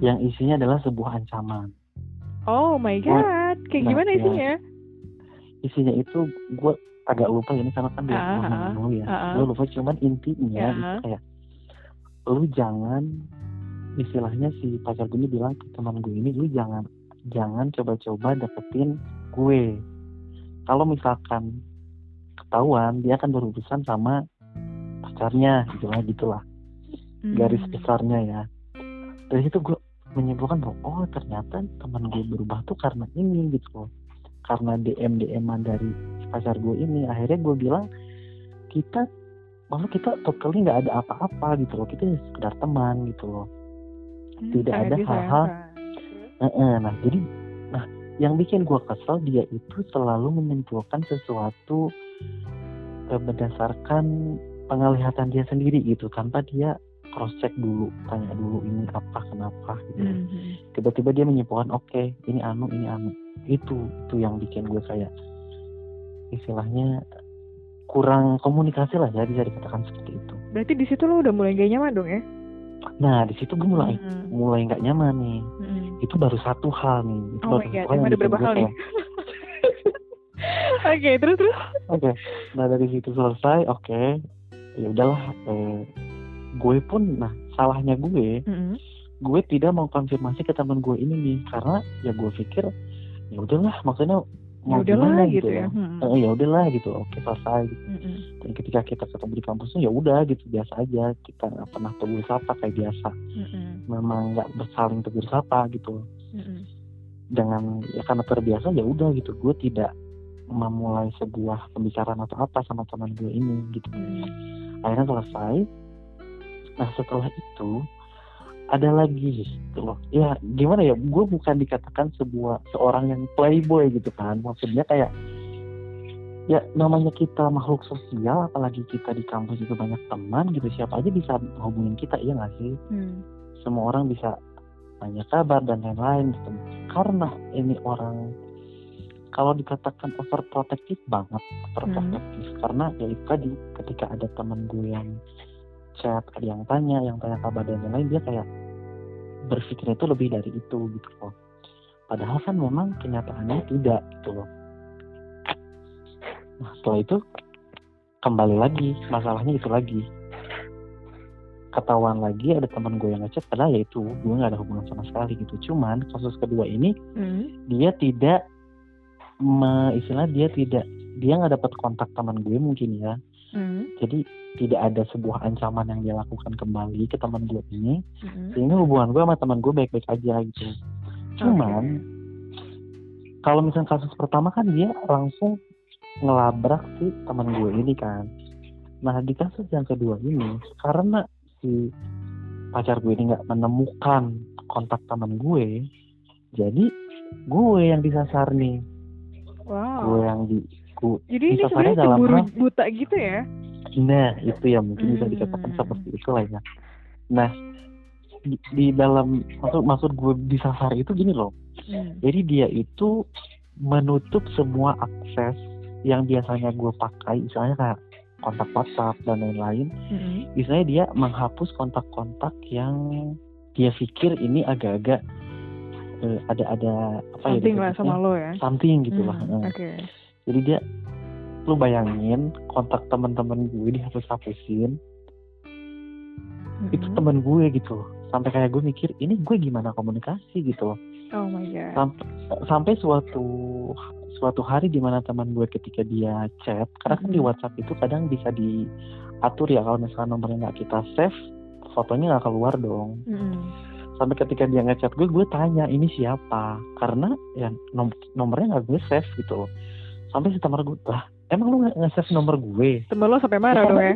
yang isinya adalah sebuah ancaman. Oh my god, kayak Nah, gimana ya. isinya? Isinya itu gue agak lupa ya ini karena kan dia Ah, ah, dulu ya. ah, ah. Gue lupa cuman intinya Ya. itu kayak lu jangan istilahnya si pacar gue ini bilang ke teman gue ini lu jangan jangan coba-coba deketin gue. Kalau misalkan ketahuan dia akan berurusan sama pacarnya gitu lah gitulah garis Hmm. besarnya ya dari situ gue menyimpulkan bahwa oh ternyata teman gue berubah tuh karena ini gitu loh. Karena DM DM dari pacar gue ini akhirnya gue bilang kita malah kita totally nggak ada apa-apa gitu loh. Kita ya sekedar teman gitu loh. Hmm, tidak sangat ada disayangkan. hal-hal Heeh, nah jadi nah yang bikin gue kesel dia itu selalu menyimpulkan sesuatu eh, berdasarkan penglihatan dia sendiri gitu tanpa dia cross check dulu tanya dulu ini apa kenapa gitu Hmm. tiba-tiba dia menyimpulkan oke ini anu ini anu itu itu yang bikin gue kayak istilahnya kurang komunikasi lah ya bisa dikatakan seperti itu Berarti di situ lo udah mulai gak nyaman dong ya? nah di situ gue mulai Hmm. mulai nggak nyaman nih Hmm. itu baru satu hal nih itu Oh baru my god, yang ada berapa hal nih? Oke, terus terus. Oke, nah dari situ selesai, oke, ya udahlah. Eh, gue pun, nah salahnya gue, Hmm. gue tidak mau konfirmasi ke teman gue ini nih, karena ya gue pikir ya udahlah, maksudnya Ya mau udahlah gimana gitu gitu ya. ya. Hmm. Eh, ya udahlah gitu, oke selesai. Gitu. Hmm. Dan ketika kita ketemu di kampusnya ya udah gitu biasa aja, kita nggak pernah tegur sapa kayak biasa. Hmm. Memang nggak bersaling tegur sapa gitu. Hmm. Dengan ya karena terbiasa ya udah gitu, gue tidak memulai sebuah pembicaraan atau apa sama teman gue ini gitu. Hmm. akhirnya selesai nah setelah itu ada lagi gitu loh. Ya gimana ya? Gue bukan dikatakan sebuah seorang yang playboy gitu kan. Maksudnya kayak ya namanya kita makhluk sosial apalagi kita di kampus itu banyak teman gitu siapa aja bisa hubungin kita iya nggak sih? Hmm. semua orang bisa tanya kabar dan lain-lain gitu. Karena ini orang kalau dikatakan overprotective banget overprotective. Karena ya itu tadi ketika ada teman gue yang chat ada yang tanya yang tanya kabar dan lain-lain dia kayak berpikirnya itu lebih dari itu gitu loh. Padahal kan memang kenyataannya tidak gitu loh. Nah setelah itu kembali lagi masalahnya itu lagi. Ketahuan lagi ada teman gue yang ngechat padahal ya itu gue nggak ada hubungan sama sekali gitu. Cuman kasus kedua ini Hmm. dia tidak me, istilah dia tidak dia nggak dapat kontak teman gue mungkin ya. Hmm. jadi tidak ada sebuah ancaman yang dia lakukan kembali ke teman gue ini Hmm. sehingga hubungan gue sama teman gue baik-baik aja gitu cuman kalau misalnya kasus pertama kan dia langsung ngelabrak si teman gue ini kan nah di kasus yang kedua ini karena si pacar gue ini nggak menemukan kontak teman gue jadi gue yang disasar nih Wow. gue yang di gue Jadi ini sebenarnya dalam buta gitu ya? Nah, itu ya mungkin bisa Hmm. dikatakan seperti itu lah ya. Nah, di, di dalam maksud maksud gue disasar itu gini loh. Hmm. Jadi dia itu menutup semua akses yang biasanya gue pakai, misalnya kayak kontak WhatsApp dan lain-lain. Hmm. Misalnya dia menghapus kontak-kontak yang dia pikir ini agak-agak eh, ada ada apa ya? Something lah disebutnya? sama lo ya. Something gitu lah. Hmm, eh. Oke. Jadi dia lu bayangin kontak teman-teman gue dihapus-hapusin Hmm. itu teman gue gitu loh sampai kayak gue mikir ini gue gimana komunikasi gitu loh Oh my god. sampai sampai suatu suatu hari di mana teman gue ketika dia chat karena kan di. WhatsApp itu kadang bisa diatur ya kalau misalnya nomornya nggak kita save fotonya nggak keluar dong Hmm. sampai ketika dia ngechat gue gue tanya ini siapa karena ya nom- nomornya nggak gue save gitu loh sampai si teman gue lah emang lu nge-save nomor gue Temen lo sampai marah dong ya?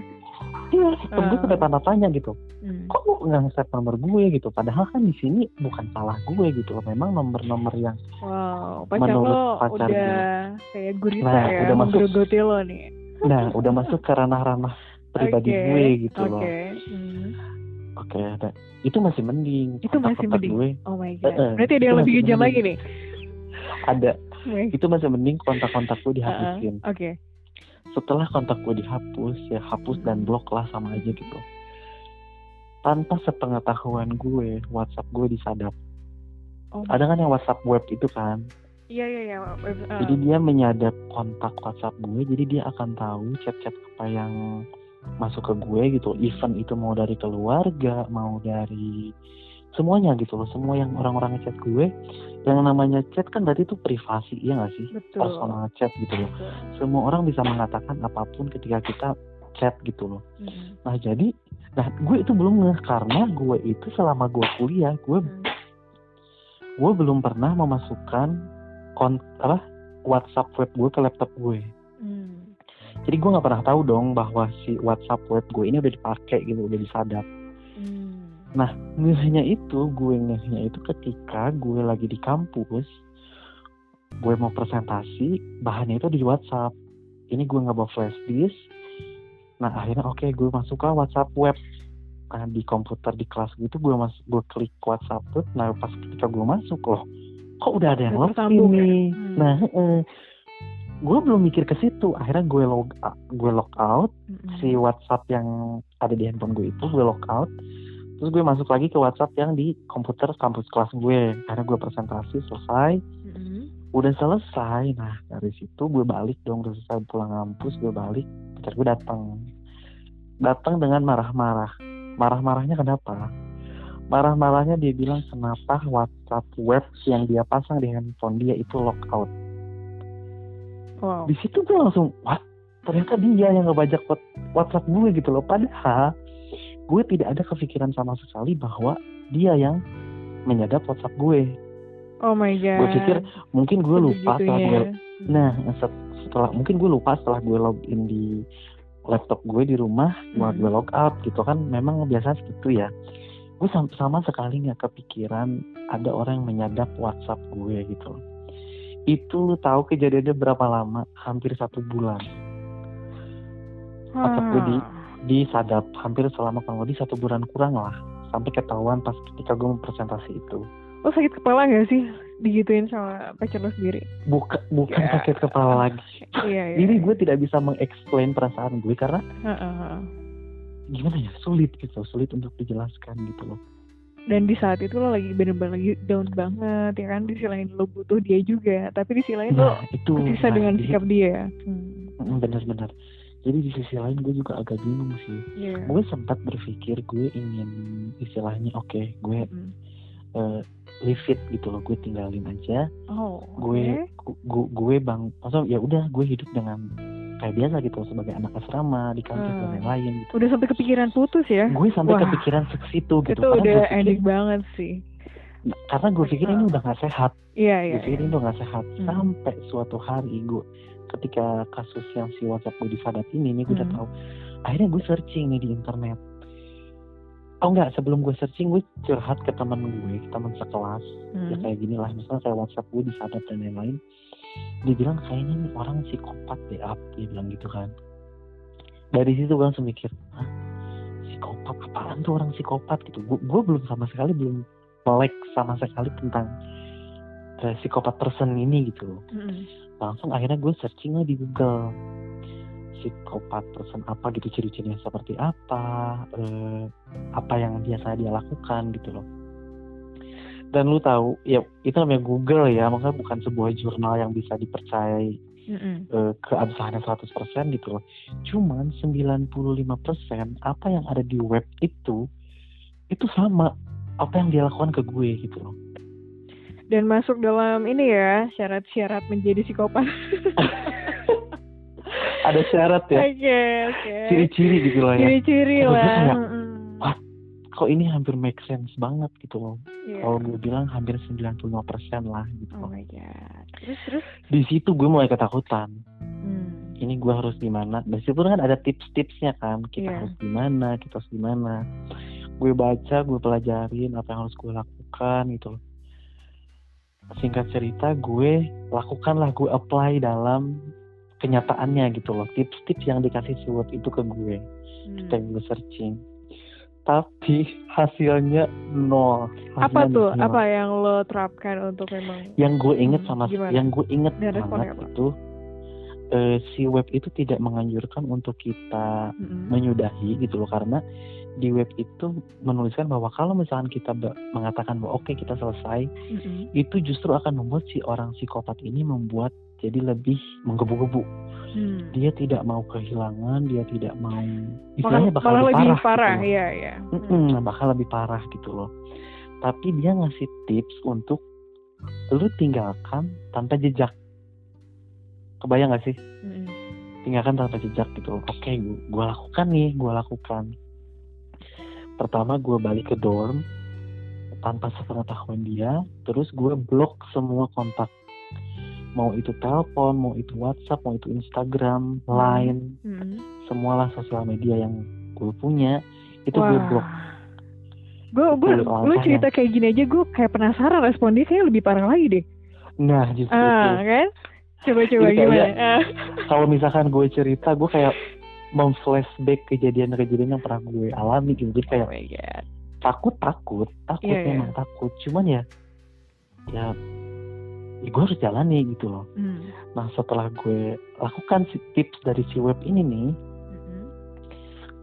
iya temen gue Ah. sampai tanda tanya gitu Hmm. kok lu nggak nge-save nomor gue gitu padahal kan di sini bukan salah gue gitu memang nomor-nomor yang Wow, pacar Menurut lo pacar udah kayak gurita Nah, ya, udah masuk. lo nih. nah udah masuk ke ranah-ranah pribadi Oke, gue gitu Oke. loh Hmm. oke dan itu masih mending Itu masih mending. gue Oh my god. Berarti ada yang lebih kejam lagi nih. ada Oke. itu masih mending kontak-kontak gue dihapusin Oke. setelah kontak gue dihapus ya hapus dan blok lah sama aja gitu tanpa sepengetahuan gue WhatsApp gue disadap Oh. ada kan yang WhatsApp web itu kan Iya iya iya. eh, jadi dia menyadap kontak WhatsApp gue jadi dia akan tahu chat-chat apa yang masuk ke gue gitu event itu mau dari keluarga mau dari semuanya gitu loh semua yang orang-orang chat gue yang namanya chat kan berarti itu privasi ya nggak sih betul. personal chat gitu loh Betul. semua orang bisa mengatakan apa pun ketika kita chat gitu loh Mm. nah jadi nah gue itu belum ngeh karena gue itu selama gue kuliah gue Mm. gue belum pernah memasukkan kon apa WhatsApp web gue ke laptop gue Mm. jadi gue nggak pernah tahu dong bahwa si WhatsApp web gue ini udah dipakai gitu udah disadap Mm. ngehnya itu gue ngehnya itu ketika gue lagi di kampus gue mau presentasi bahannya itu di WhatsApp ini gue nggak bawa flash disk nah akhirnya oke gue masuk ke WhatsApp web nah, di komputer di kelas gitu gue mas gue klik WhatsApp web nah pas ketika gue masuk loh kok udah ada yang login ya? nih Hmm. nah heeh. gue belum mikir ke situ akhirnya gue log gue log out Mm-mm. si WhatsApp yang ada di handphone gue itu gue lockout terus gue masuk lagi ke WhatsApp yang di komputer kampus kelas gue. Karena gue presentasi selesai. Mm-mm. udah selesai. Nah dari situ gue balik dong. Udah selesai pulang kampus gue balik. Pacar gue datang. Datang dengan marah-marah. Marah-marahnya kenapa? Marah-marahnya dia bilang kenapa WhatsApp web yang dia pasang di handphone dia itu lockout Wow. di situ gue langsung what? Ternyata dia yang ngebajak WhatsApp gue gitu loh. Padahal gue tidak ada kepikiran sama sekali bahwa dia yang menyadap WhatsApp gue Oh my god. gue pikir mungkin gue lupa setelah gue Sebegitunya. nah set- setelah mungkin gue lupa setelah gue login di laptop gue di rumah gue Hmm. gue log out gitu kan memang biasa segitu ya gue sama, sama sekali nggak kepikiran ada orang yang menyadap WhatsApp gue gitu itu lu tahu kejadiannya berapa lama hampir satu bulan WhatsApp gue di- Ah. Disadap hampir selama kurang lebih satu bulan kurang lah sampai ketahuan pas ketika gue mau presentasi itu Lo sakit kepala gak sih digituin sama pacar lo sendiri? bukan bukan Ya. sakit kepala lagi Iya iya. jadi gue tidak bisa mengeksplain perasaan gue karena heeh. gimana ya sulit gitu sulit untuk dijelaskan gitu loh Dan di saat itu lo lagi bener-bener lagi down banget ya kan. Di sisi lain lo butuh dia juga. Tapi di sisi lain lo nah itu bisa nah, dengan di- sikap dia. Hmm. Mm, benar-benar jadi di sisi lain gue juga agak bingung sih Iya. gue sempat berpikir gue ingin istilahnya oke gue Hmm. eh, leave it gitu loh gue tinggalin aja Oh. gue gue, gue bang maksudnya ya udah gue hidup dengan kayak biasa gitu sebagai anak asrama di kampus dan Hmm. lain-lain gitu Udah sampai kepikiran putus ya? gue sampai Wah. kepikiran ke situ gitu itu karena udah gue pikir, edik banget sih. karena gue pikir ini udah gak sehat Iya gue iya. pikir iya. ini udah gak sehat Hmm. sampai suatu hari gue ketika kasus yang si WhatsApp gue disadap ini nih gue udah Hmm. tahu. Akhirnya gue searching nih di internet. Oh enggak sebelum gue searching gue curhat ke teman gue teman sekelas ya Hmm. kayak gini lah. Misalnya kayak WhatsApp gue disadap dan lain-lain. Dia bilang kayaknya nih orang psikopat deh up dia bilang gitu kan. Dari situ gue langsung mikir Hah, psikopat? Apaan tuh orang psikopat? Gitu. Gue, gue belum sama sekali belum melek sama sekali tentang eh, psikopat person ini gitu Mm-mm. Langsung akhirnya gue searching lah di Google. Psikopat person apa gitu ciri-cirinya seperti apa eh, apa yang biasa dia lakukan gitu loh. Dan lu tahu ya itu namanya Google ya makanya bukan sebuah jurnal yang bisa dipercayai Mm-mm. eh, keabsahannya 100% gitu loh. Cuman 95% apa yang ada di web itu itu sama apa yang dia lakukan ke gue gitu loh Dan masuk dalam ini ya syarat-syarat menjadi psikopat. ada syarat ya Oke oke. ciri-ciri gitu loh ya Ciri-ciri lah. kayak. Wah. kok ini hampir make sense banget gitu loh Iya. kalau gue bilang hampir 95% lah gitu Oh my god. Terus terus. di situ gue mulai ketakutan Hmm. ini gue harus gimana dari situ kan ada tips-tipsnya kan kita Iya. harus gimana kita harus gimana gue baca gue pelajarin apa yang harus gue lakukan gitu loh singkat cerita gue lakukanlah gue apply dalam kenyataannya gitu loh tips-tips yang dikasih si web itu ke gue Hmm. ketika gue searching tapi hasilnya nol Apa Hasilnya tuh? nol. Apa yang lo terapkan untuk memang yang gue inget sama gimana? yang gue inget Dan banget apa? itu eh, si web itu tidak menganjurkan untuk kita Mm-mm. menyudahi gitu loh karena di web itu menuliskan bahwa kalau misalkan kita mengatakan bahwa oke kita selesai Mm-mm. itu justru akan membuat si orang psikopat ini membuat jadi lebih menggebu-gebu Hmm. dia tidak mau kehilangan dia tidak mau istilahnya bakal malah lebih lebih parah, parah, gitu ya ya. Mm-mm, bakal lebih parah gitu loh tapi dia ngasih tips untuk lu tinggalkan tanpa jejak kebayang gak sih? Mm-mm. tinggalkan tanpa jejak gitu oke gue gue lakukan nih gue lakukan. Pertama gue balik ke dorm tanpa sepengetahuan dia. Terus gue blok semua kontak. Mau itu telepon mau itu WhatsApp mau itu Instagram Line Mm-mm. semualah sosial media yang gue punya itu gue blok. Gue gue lu cerita kayak gini aja gue kayak penasaran respon dia kayak lebih parah lagi deh. nah justru Ah itu kan? Coba-coba gimana? kayak- Ah. kalau misalkan gue cerita gue kayak memflashback kejadian-kejadian yang pernah gue alami gitu jadi kayak Oh my god. takut takut takut Iya, iya. memang takut cuman ya ya, ya gue harus jalani gitu loh Hmm. nah setelah gue lakukan tips dari si web ini nih Mm-mm.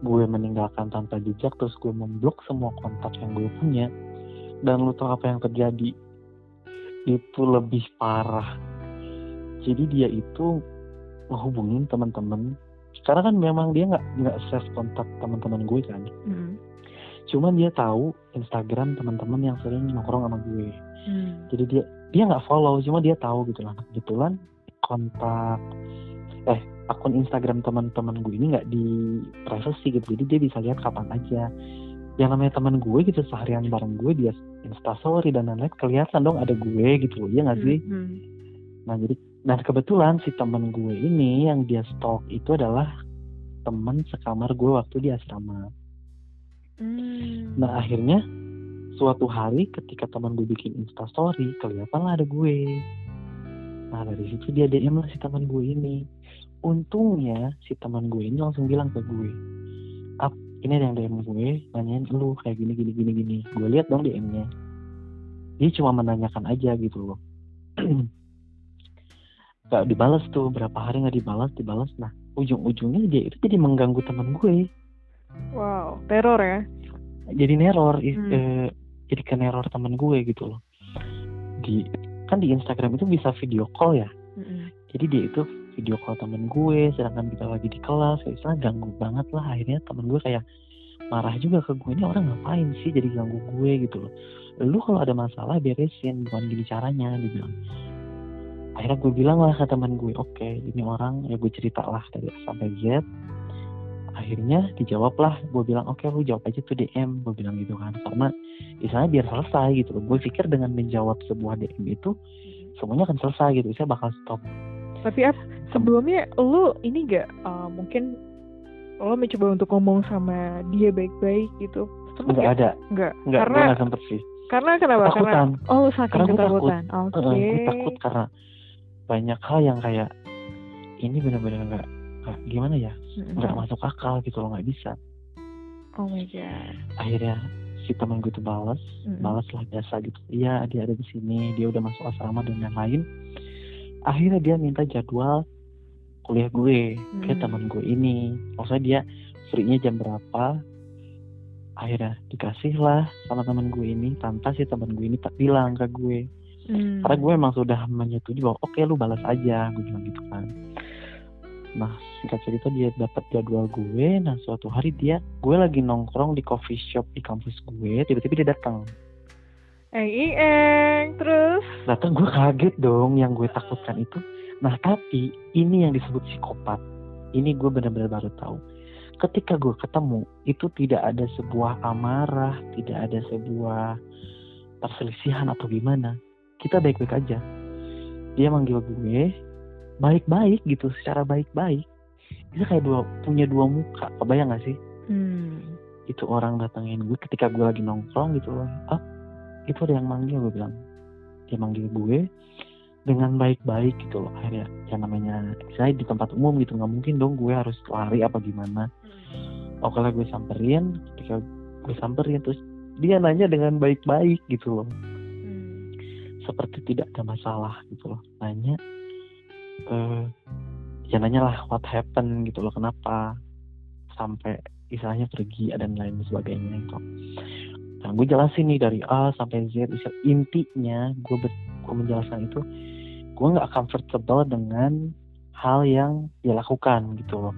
gue meninggalkan tanpa jejak terus gue memblok semua kontak yang gue punya dan lu tau apa yang terjadi itu lebih parah jadi dia itu menghubungin teman-teman. Karena kan memang dia nggak nggak save kontak teman-teman gue kan. Mm. cuman dia tahu Instagram teman-teman yang sering nongkrong sama gue. Hmm. jadi dia dia nggak follow cuma dia tahu gitu lah. Kebetulan kontak eh akun Instagram teman-teman gue ini nggak di privacy gitu. Jadi dia bisa lihat kapan aja. Yang namanya teman gue gitu seharian bareng gue dia instastory dan lain-lain kelihatan dong ada gue gitu. Loh ya nggak sih? Hmm. nah jadi dan kebetulan si teman gue ini yang dia stalk itu adalah teman sekamar gue waktu di asrama Hmm. Nah akhirnya suatu hari ketika teman gue bikin instastory kelihatan lah ada gue. Nah dari situ dia DM lah si teman gue ini. Untungnya si teman gue ini langsung bilang ke gue, Ap, ini ada yang DM gue, nanyain lu kayak gini gini gini gini. Gue lihat dong DM-nya. Dia cuma menanyakan aja gitu loh. gak dibalas tuh berapa hari nggak dibalas dibalas. Nah ujung-ujungnya dia itu jadi mengganggu teman gue. Wow, teror ya. jadi neror Hmm. eh, jadi ke neror teman gue gitu loh. Di kan di Instagram itu bisa video call ya? Mm-mm. jadi dia itu video call temen gue sedangkan kita lagi di kelas kayak istilah ganggu banget lah. Akhirnya temen gue kayak marah juga ke gue ini orang ngapain sih jadi ganggu gue? gitu loh. Lu kalau ada masalah beresin bukan gini caranya dia bilang akhirnya gue bilang lah ke teman gue oke ini orang ya gue cerita lah dari A sampai Z akhirnya dijawab lah gue bilang oke lu jawab aja tuh DM gue bilang gitu kan karena misalnya biar selesai gitu loh gue pikir dengan menjawab sebuah DM itu semuanya akan selesai gitu saya bakal stop Tapi Ap, sebelumnya lu ini gak uh, mungkin lo mencoba untuk ngomong sama dia baik-baik gitu? Sempet nggak ada Nggak. nggak gue Karena nggak sempet sih karena kenapa? Karena ketakutan oh lu saking Karena gue takut. ketakutan. Oke. Heeh, gue takut karena banyak hal yang kayak ini benar-benar nggak gimana ya? Nggak masuk akal gitu loh nggak bisa. Oh my god. akhirnya si teman gue tuh balas Mm-mm. balas lah biasa gitu. Iya dia ada di sini dia udah masuk asrama dan lain-lain. Akhirnya dia minta jadwal kuliah gue ke Hmm. teman gue ini. Maksudnya dia free-nya jam berapa? Akhirnya dikasih lah sama teman gue ini tanpa si teman gue ini tak bilang ke gue Hmm. karena gue emang sudah menyetujui bahwa oke lu balas aja gue bilang gitu kan. Nah singkat cerita dia dapat jadwal gue. Nah suatu hari dia gue lagi nongkrong di coffee shop di kampus gue tiba-tiba dia datang. Eng ing eng terus. datang gue kaget dong. Yang gue takutkan itu nah tapi ini yang disebut psikopat. Ini gue benar-benar baru tahu. Ketika gue ketemu itu tidak ada sebuah amarah tidak ada sebuah perselisihan atau gimana kita baik-baik aja. Dia manggil gue baik-baik gitu secara baik-baik. Itu kayak dua punya dua muka kebayang gak sih? Hmm. itu orang datangin gue ketika gue lagi nongkrong gitu loh. Ah itu ada yang manggil gue bilang. Dia manggil gue dengan baik-baik gitu loh. Akhirnya yang namanya saya di tempat umum gitu nggak mungkin dong gue harus lari apa gimana. Oke lah gue samperin. Ketika gue samperin terus dia nanya dengan baik-baik gitu loh. Hmm. Seperti tidak ada masalah gitu loh. Nanya eh ya nanya lah what happened gitu loh kenapa sampai istilahnya pergi dan lain sebagainya itu nah gue jelasin nih dari A sampai Z intinya gue gue menjelaskan itu gue nggak comfortable dengan hal yang dia lakukan gitu loh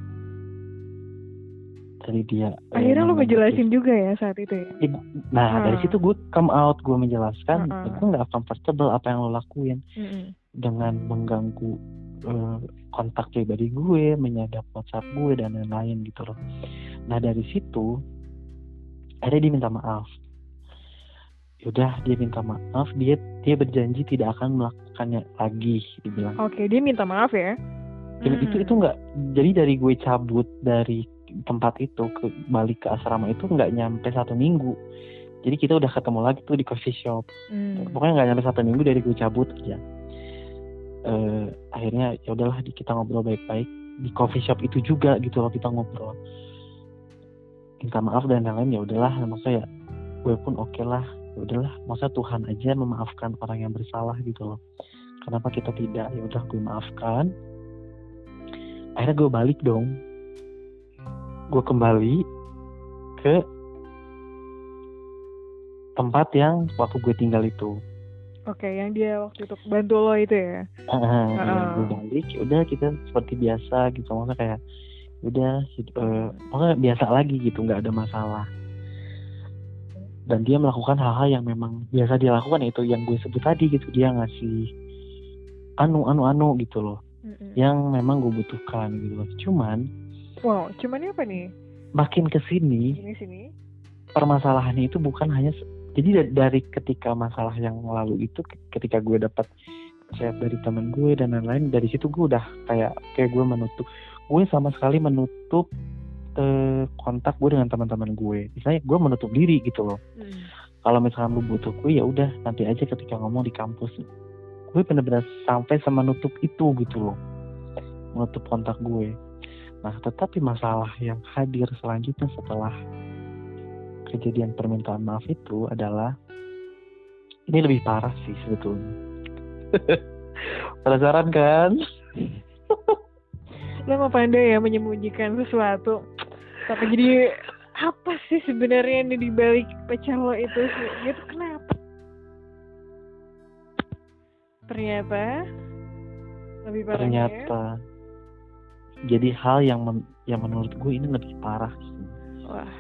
dari dia akhirnya lo ngejelasin juga ya saat itu ya nah hmm. dari situ gue come out gue menjelaskan hmm. gue nggak comfortable apa yang lo lakuin hmm. dengan mengganggu uh, kontak pribadi gue menyadap WhatsApp gue dan lain-lain gitu loh nah dari situ akhirnya dia minta maaf yaudah dia minta maaf dia dia berjanji tidak akan melakukannya lagi dibilang oke dia minta maaf ya hmm. itu itu nggak jadi dari gue cabut dari tempat itu ke balik ke asrama itu nggak nyampe satu minggu. Jadi kita udah ketemu lagi tuh di coffee shop. Hmm. pokoknya nggak nyampe satu minggu dari gue cabut aja uh, akhirnya ya udahlah kita ngobrol baik-baik di coffee shop itu juga gitu loh kita ngobrol. Minta maaf dan lain-lain ya udahlah maksudnya ya gue pun oke okay lah. Ya udahlah masa Tuhan aja memaafkan orang yang bersalah gitu loh. Kenapa kita tidak? Ya udah gue maafkan. Akhirnya gue balik dong gue kembali ke tempat yang waktu gue tinggal itu. Oke, yang dia waktu itu bantu lo itu ya? Uh, uh. Ya, gue balik, udah kita seperti biasa gitu, maksudnya kayak udah, uh, biasa lagi gitu, nggak ada masalah. Dan dia melakukan hal-hal yang memang biasa dia lakukan itu yang gue sebut tadi gitu, dia ngasih anu anu anu gitu loh, mm -hmm. yang memang gue butuhkan gitu loh. Cuman Wow, cuman apa nih? Makin ke sini, sini, permasalahannya itu bukan hanya jadi dari ketika masalah yang lalu itu ketika gue dapat chat dari teman gue dan lain-lain dari situ gue udah kayak kayak gue menutup. Gue sama sekali menutup eh, kontak gue dengan teman-teman gue. Misalnya gue menutup diri gitu loh. Hmm. kalau misalnya lu butuh gue ya udah nanti aja ketika ngomong di kampus. Gue bener-bener sampai sama nutup itu gitu loh. Menutup kontak gue Nah, tetapi masalah yang hadir selanjutnya setelah kejadian permintaan maaf itu adalah ini lebih parah sih sebetulnya. Penasaran kan? Lo mau pandai ya menyembunyikan sesuatu. Tapi jadi apa sih sebenarnya yang di balik pecah lo itu sih? Gitu kenapa? Ternyata lebih parah. Ternyata jadi hal yang men yang menurut gue ini lebih parah sih. Wah.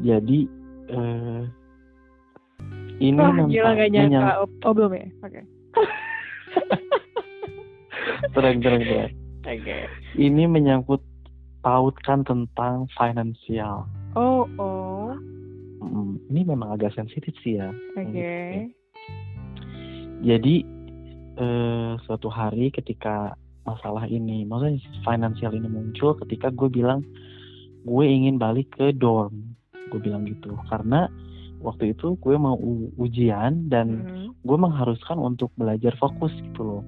Jadi uh, ini Wah, gila gak nyangka. Oh, oh, belum ya? Oke. Okay. terang terang terang. Oke. Okay. Ini menyangkut pautkan tentang finansial. Oh oh. Hmm, ini memang agak sensitif sih ya. Oke. Okay. Jadi uh, suatu hari ketika masalah ini. Maksudnya finansial ini muncul ketika gue bilang gue ingin balik ke dorm. Gue bilang gitu. Karena waktu itu gue mau ujian dan mm-hmm. gue mengharuskan untuk belajar fokus gitu loh.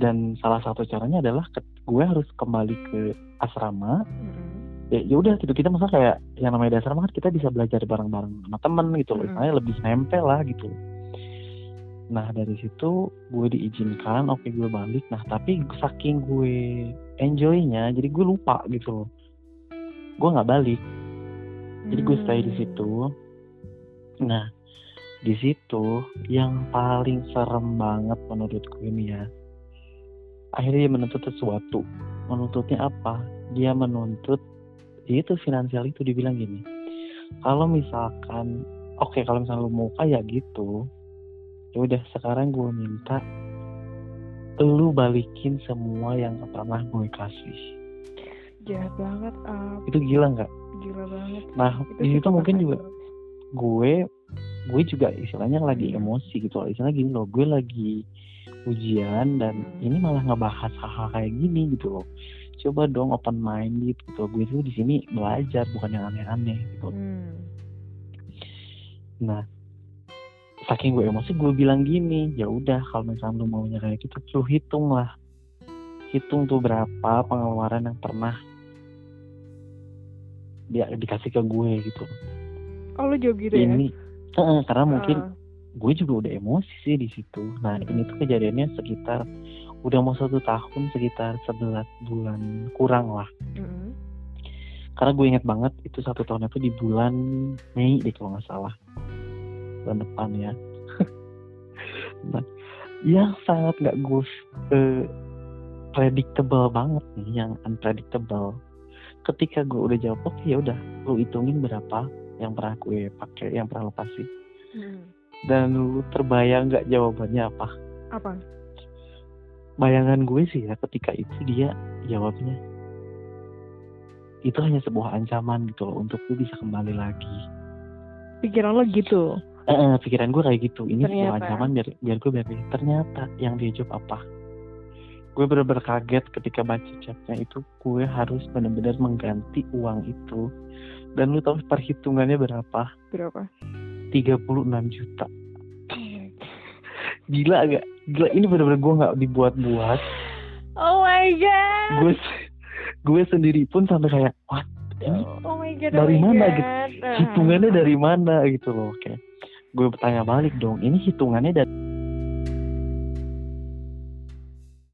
Dan salah satu caranya adalah ke, gue harus kembali ke asrama. Mm-hmm. ya ya udah gitu. Kita masa kayak yang namanya di asrama kan kita bisa belajar bareng-bareng sama temen gitu loh. Mm-hmm. lebih nempel lah gitu loh Nah dari situ gue diizinkan, oke gue balik. Nah tapi saking gue enjoynya, jadi gue lupa gitu loh. Gue nggak balik. Jadi gue stay di situ. Nah di situ yang paling serem banget menurut gue ini ya. Akhirnya dia menuntut sesuatu. Menuntutnya apa? Dia menuntut itu finansial itu dibilang gini. Kalau misalkan, oke okay, kalau misalnya lu mau kaya gitu, udah sekarang gue minta lu balikin semua yang pernah gue kasih. Jahat banget up. itu gila nggak? Gila banget. Nah di situ mungkin juga gue gue juga istilahnya lagi emosi gitu istilahnya gini loh gue lagi ujian dan hmm. ini malah ngebahas hal-hal kayak gini gitu loh. Coba dong open mind gitu. Gue tuh di sini belajar bukan yang aneh-aneh gitu. Hmm. nah saking gue emosi gue bilang gini ya udah kalau misalnya lu maunya kayak gitu lu hitung lah. Hitung tuh berapa pengeluaran yang pernah dia dikasih ke gue gitu. Oh lu jawab gitu ini, ya uh, karena mungkin uh. gue juga udah emosi sih di situ. Nah ini tuh kejadiannya sekitar udah mau satu tahun sekitar 11 bulan kurang lah. Mm. karena gue inget banget itu satu tahun itu di bulan Mei deh kalau nggak salah bulan depan ya nah yang sangat nggak gue eh, predictable banget nih yang unpredictable ketika gue udah jawab oke ya udah lu hitungin berapa yang pernah gue pakai yang pernah lo kasih Mm. dan lu terbayang nggak jawabannya apa Apa? bayangan gue sih ya ketika itu dia jawabnya itu hanya sebuah ancaman gitu loh untuk lu bisa kembali lagi Pikiran lo gitu. Eh, eh, pikiran gue kayak gitu ini sebuah Ternyata. ancaman biar biar gue biar ternyata yang dia jawab apa gue bener-bener kaget ketika baca chatnya itu gue harus benar-benar mengganti uang itu dan lu tahu perhitungannya berapa Berapa? 36 juta gila gak gila ini bener-bener gue nggak dibuat-buat Oh my god. gue gue sendiri pun sampai kayak what ini Oh my god. dari oh my mana god. gitu? Hitungannya dari mana gitu loh kayak gue bertanya balik dong ini hitungannya dari